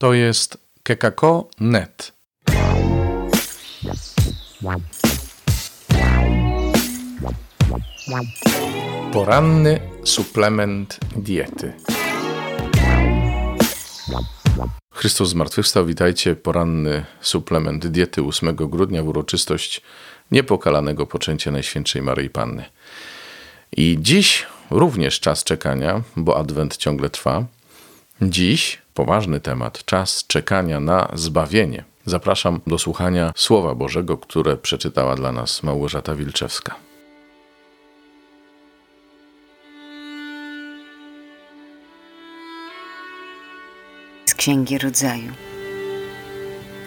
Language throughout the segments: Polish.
To jest kekako.net. Poranny suplement diety. Chrystus zmartwychwstał, witajcie. Poranny suplement diety 8 grudnia w uroczystość niepokalanego poczęcia Najświętszej Maryi Panny. I dziś również czas czekania, bo Adwent ciągle trwa. Dziś poważny temat, czas czekania na zbawienie. Zapraszam do słuchania Słowa Bożego, które przeczytała dla nas Małgorzata Wilczewska. Z Księgi Rodzaju.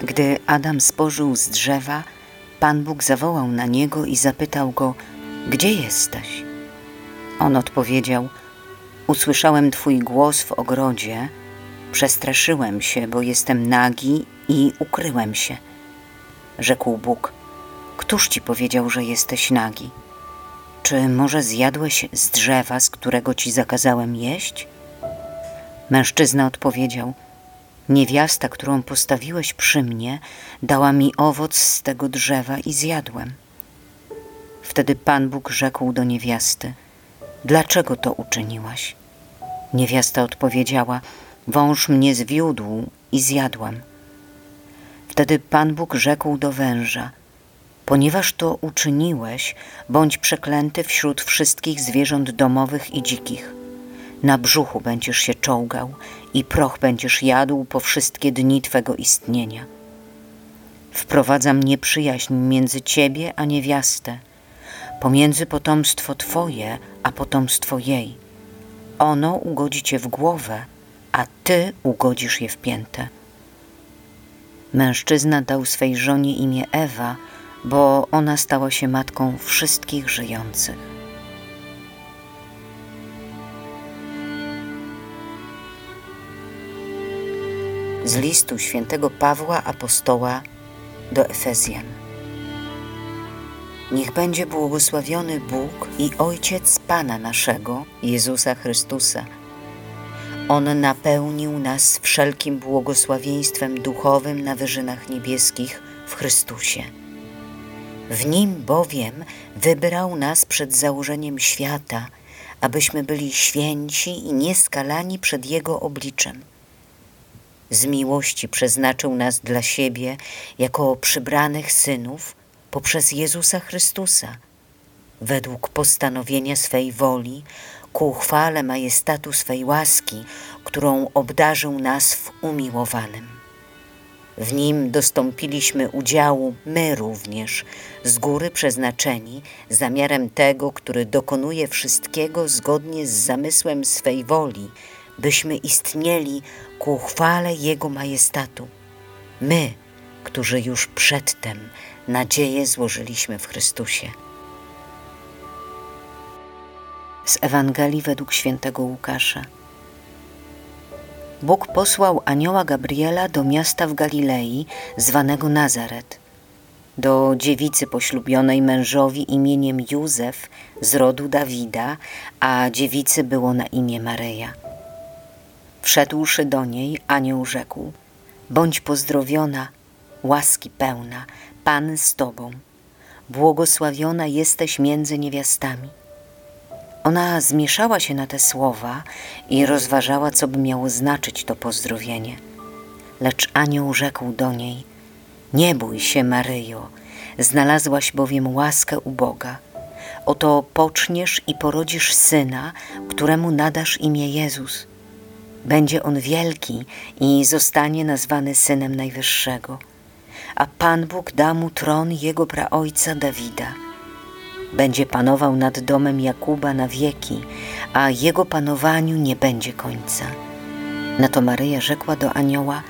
Gdy Adam spożył z drzewa, Pan Bóg zawołał na niego i zapytał go: Gdzie jesteś? On odpowiedział: Usłyszałem Twój głos w ogrodzie, przestraszyłem się, bo jestem nagi i ukryłem się. Rzekł Bóg: Któż ci powiedział, że jesteś nagi? Czy może zjadłeś z drzewa, z którego ci zakazałem jeść? Mężczyzna odpowiedział: Niewiasta, którą postawiłeś przy mnie, dała mi owoc z tego drzewa i zjadłem. Wtedy Pan Bóg rzekł do niewiasty: Dlaczego to uczyniłaś? Niewiasta odpowiedziała: Wąż mnie zwiódł i zjadłam. Wtedy Pan Bóg rzekł do węża: Ponieważ to uczyniłeś, bądź przeklęty wśród wszystkich zwierząt domowych i dzikich. Na brzuchu będziesz się czołgał i proch będziesz jadł po wszystkie dni twego istnienia. Wprowadzam nieprzyjaźń między ciebie a niewiastę, pomiędzy potomstwo twoje a potomstwo jej. Ono ugodzi cię w głowę, a ty ugodzisz je w piętę. Mężczyzna dał swej żonie imię Ewa, bo ona stała się matką wszystkich żyjących. Z listu świętego Pawła Apostoła do Efezjan. Niech będzie błogosławiony Bóg i Ojciec Pana naszego, Jezusa Chrystusa. On napełnił nas wszelkim błogosławieństwem duchowym na wyżynach niebieskich w Chrystusie. W Nim bowiem wybrał nas przed założeniem świata, abyśmy byli święci i nieskalani przed Jego obliczem. Z miłości przeznaczył nas dla siebie jako przybranych synów poprzez Jezusa Chrystusa, według postanowienia swej woli, ku chwale majestatu swej łaski, którą obdarzył nas w umiłowanym. W nim dostąpiliśmy udziału my również, z góry przeznaczeni, zamiarem tego, który dokonuje wszystkiego zgodnie z zamysłem swej woli, byśmy istnieli ku chwale Jego majestatu. My, którzy już przedtem nadzieję złożyliśmy w Chrystusie. Z Ewangelii według świętego Łukasza. Bóg posłał anioła Gabriela do miasta w Galilei, zwanego Nazaret, do dziewicy poślubionej mężowi imieniem Józef z rodu Dawida, a dziewicy było na imię Maryja. Wszedłszy do niej, anioł rzekł: Bądź pozdrowiona, łaski pełna, Pan z tobą. Błogosławiona jesteś między niewiastami. Ona zmieszała się na te słowa i rozważała, co by miało znaczyć to pozdrowienie. Lecz anioł rzekł do niej: Nie bój się, Maryjo, znalazłaś bowiem łaskę u Boga. Oto poczniesz i porodzisz syna, któremu nadasz imię Jezus. Będzie on wielki i zostanie nazwany synem Najwyższego. A Pan Bóg da mu tron jego praojca Dawida będzie panował nad domem Jakuba na wieki, a jego panowaniu nie będzie końca. Na to Maryja rzekła do anioła: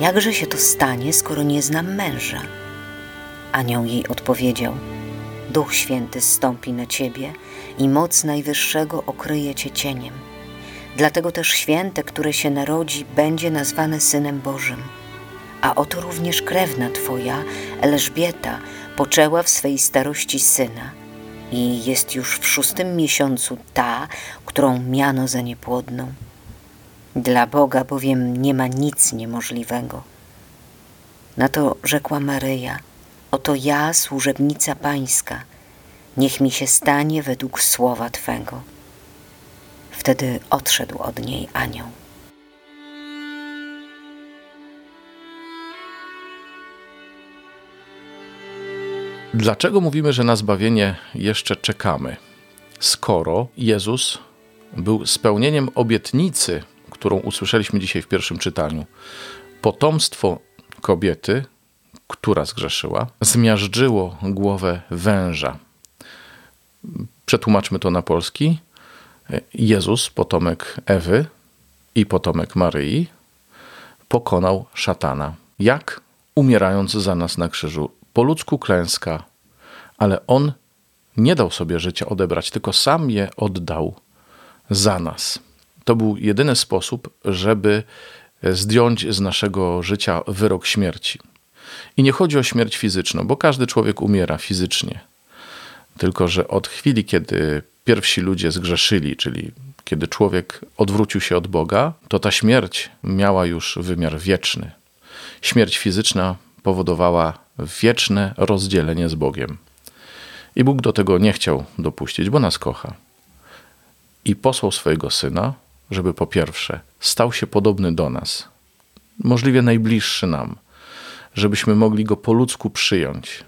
Jakże się to stanie, skoro nie znam męża? Anioł jej odpowiedział: Duch Święty stąpi na ciebie i moc Najwyższego okryje cię cieniem. Dlatego też święte, które się narodzi, będzie nazwane Synem Bożym. A oto również krewna twoja, Elżbieta, poczęła w swej starości syna i jest już w szóstym miesiącu ta, którą miano za niepłodną. Dla Boga bowiem nie ma nic niemożliwego. Na to rzekła Maryja: Oto ja, służebnica Pańska, niech mi się stanie według słowa Twego. Wtedy odszedł od niej anioł. Dlaczego mówimy, że na zbawienie jeszcze czekamy? Skoro Jezus był spełnieniem obietnicy, którą usłyszeliśmy dzisiaj w pierwszym czytaniu. Potomstwo kobiety, która zgrzeszyła, zmiażdżyło głowę węża. Przetłumaczmy to na polski. Jezus, potomek Ewy i potomek Maryi, pokonał szatana. Jak? Umierając za nas na krzyżu. Po ludzku klęska, ale on nie dał sobie życia odebrać, tylko sam je oddał za nas. To był jedyny sposób, żeby zdjąć z naszego życia wyrok śmierci. I nie chodzi o śmierć fizyczną, bo każdy człowiek umiera fizycznie. Tylko, że od chwili, kiedy pierwsi ludzie zgrzeszyli, czyli kiedy człowiek odwrócił się od Boga, to ta śmierć miała już wymiar wieczny. Śmierć fizyczna powodowała wieczne rozdzielenie z Bogiem. I Bóg do tego nie chciał dopuścić, bo nas kocha. I posłał swojego syna, żeby po pierwsze stał się podobny do nas, możliwie najbliższy nam, żebyśmy mogli go po ludzku przyjąć,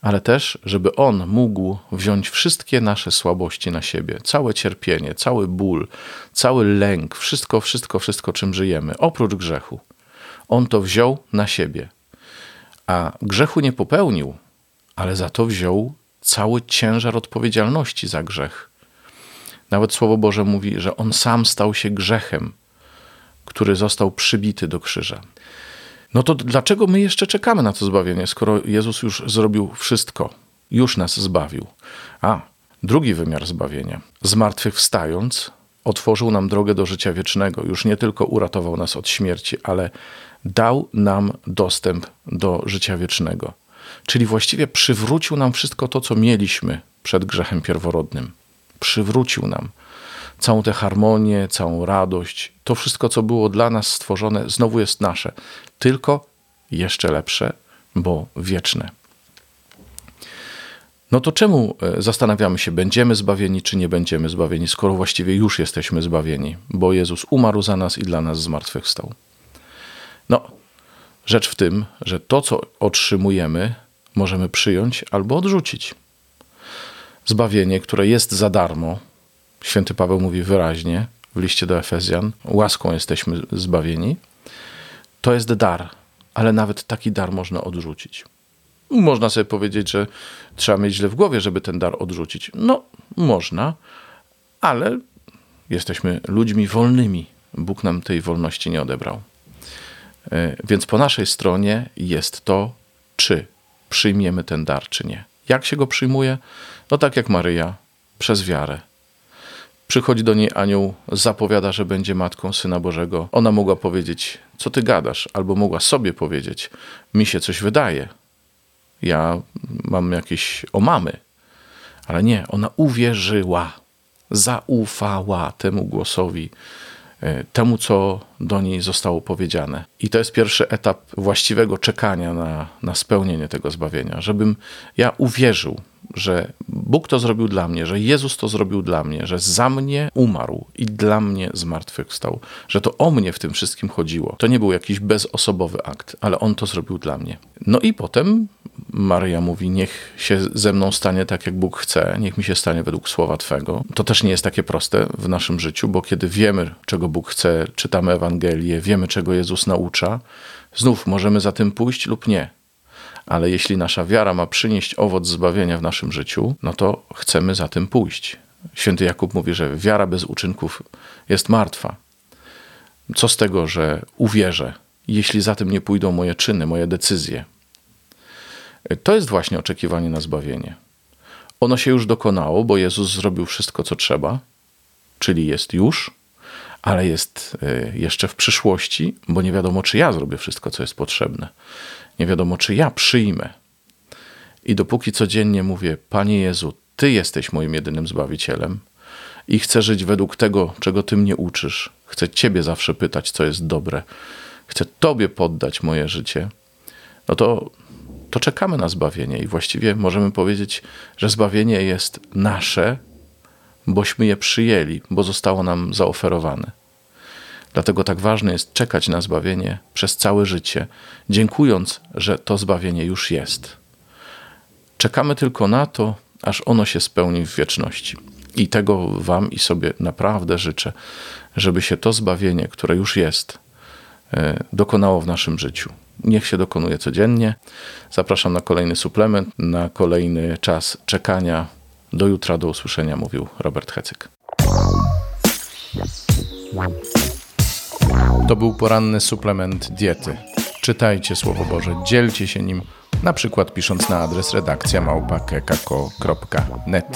ale też, żeby on mógł wziąć wszystkie nasze słabości na siebie, całe cierpienie, cały ból, cały lęk, wszystko, wszystko, wszystko, czym żyjemy, oprócz grzechu. On to wziął na siebie, a grzechu nie popełnił, ale za to wziął cały ciężar odpowiedzialności za grzech. Nawet Słowo Boże mówi, że on sam stał się grzechem, który został przybity do krzyża. No to dlaczego my jeszcze czekamy na to zbawienie, skoro Jezus już zrobił wszystko, już nas zbawił? A, drugi wymiar zbawienia. Zmartwychwstając, otworzył nam drogę do życia wiecznego. Już nie tylko uratował nas od śmierci, ale dał nam dostęp do życia wiecznego. Czyli właściwie przywrócił nam wszystko to, co mieliśmy przed grzechem pierworodnym przywrócił nam całą tę harmonię, całą radość. To wszystko, co było dla nas stworzone, znowu jest nasze, tylko jeszcze lepsze, bo wieczne. No to czemu e, zastanawiamy się, będziemy zbawieni, czy nie będziemy zbawieni, skoro właściwie już jesteśmy zbawieni, bo Jezus umarł za nas i dla nas zmartwychwstał? No, rzecz w tym, że to, co otrzymujemy, możemy przyjąć albo odrzucić zbawienie, które jest za darmo. Święty Paweł mówi wyraźnie w liście do Efezjan: łaską jesteśmy zbawieni. To jest dar, ale nawet taki dar można odrzucić. Można sobie powiedzieć, że trzeba mieć źle w głowie, żeby ten dar odrzucić. No, można, ale jesteśmy ludźmi wolnymi. Bóg nam tej wolności nie odebrał. E, więc po naszej stronie jest to, czy przyjmiemy ten dar, czy nie. Jak się go przyjmuje? No tak jak Maryja, przez wiarę. Przychodzi do niej anioł, zapowiada, że będzie matką Syna Bożego. Ona mogła powiedzieć, co ty gadasz, albo mogła sobie powiedzieć, mi się coś wydaje. Ja mam jakieś omamy. Ale nie, ona uwierzyła, zaufała temu głosowi, temu, co do niej zostało powiedziane. I to jest pierwszy etap właściwego czekania na, na spełnienie tego zbawienia, żebym ja uwierzył, że Bóg to zrobił dla mnie, że Jezus to zrobił dla mnie, że za mnie umarł i dla mnie zmartwychwstał, że to o mnie w tym wszystkim chodziło. To nie był jakiś bezosobowy akt, ale On to zrobił dla mnie. No i potem Maryja mówi: Niech się ze mną stanie tak, jak Bóg chce, niech mi się stanie według słowa Twego. To też nie jest takie proste w naszym życiu, bo kiedy wiemy, czego Bóg chce, czytamy Ewangelię, wiemy, czego Jezus naucza, znów możemy za tym pójść lub nie ale jeśli nasza wiara ma przynieść owoc zbawienia w naszym życiu, no to chcemy za tym pójść. Święty Jakub mówi, że wiara bez uczynków jest martwa. Co z tego, że uwierzę, jeśli za tym nie pójdą moje czyny, moje decyzje? To jest właśnie oczekiwanie na zbawienie. Ono się już dokonało, bo Jezus zrobił wszystko, co trzeba, czyli jest już, ale jest e, jeszcze w przyszłości, bo nie wiadomo, czy ja zrobię wszystko, co jest potrzebne nie wiadomo, czy ja przyjmę. I dopóki codziennie mówię, Panie Jezu, Ty jesteś moim jedynym zbawicielem i chcę żyć według tego, czego Ty mnie uczysz, chcę Ciebie zawsze pytać, co jest dobre, chcę Tobie poddać moje życie, no to, to czekamy na zbawienie i właściwie możemy powiedzieć, że zbawienie jest nasze, bośmy je przyjęli, bo zostało nam zaoferowane. Dlatego tak ważne jest czekać na zbawienie przez całe życie, dziękując, że to zbawienie już jest. Czekamy tylko na to, aż ono się spełni w wieczności. I tego Wam i sobie naprawdę życzę, żeby się to zbawienie, które już jest, e, dokonało w naszym życiu. Niech się dokonuje codziennie. Zapraszam na kolejny suplement, na kolejny czas czekania. Do jutra, do usłyszenia, mówił Robert Hecyk. To był poranny suplement diety. Czytajcie Słowo Boże, dzielcie się nim, na przykład pisząc na adres redakcja małpa.kekako.net.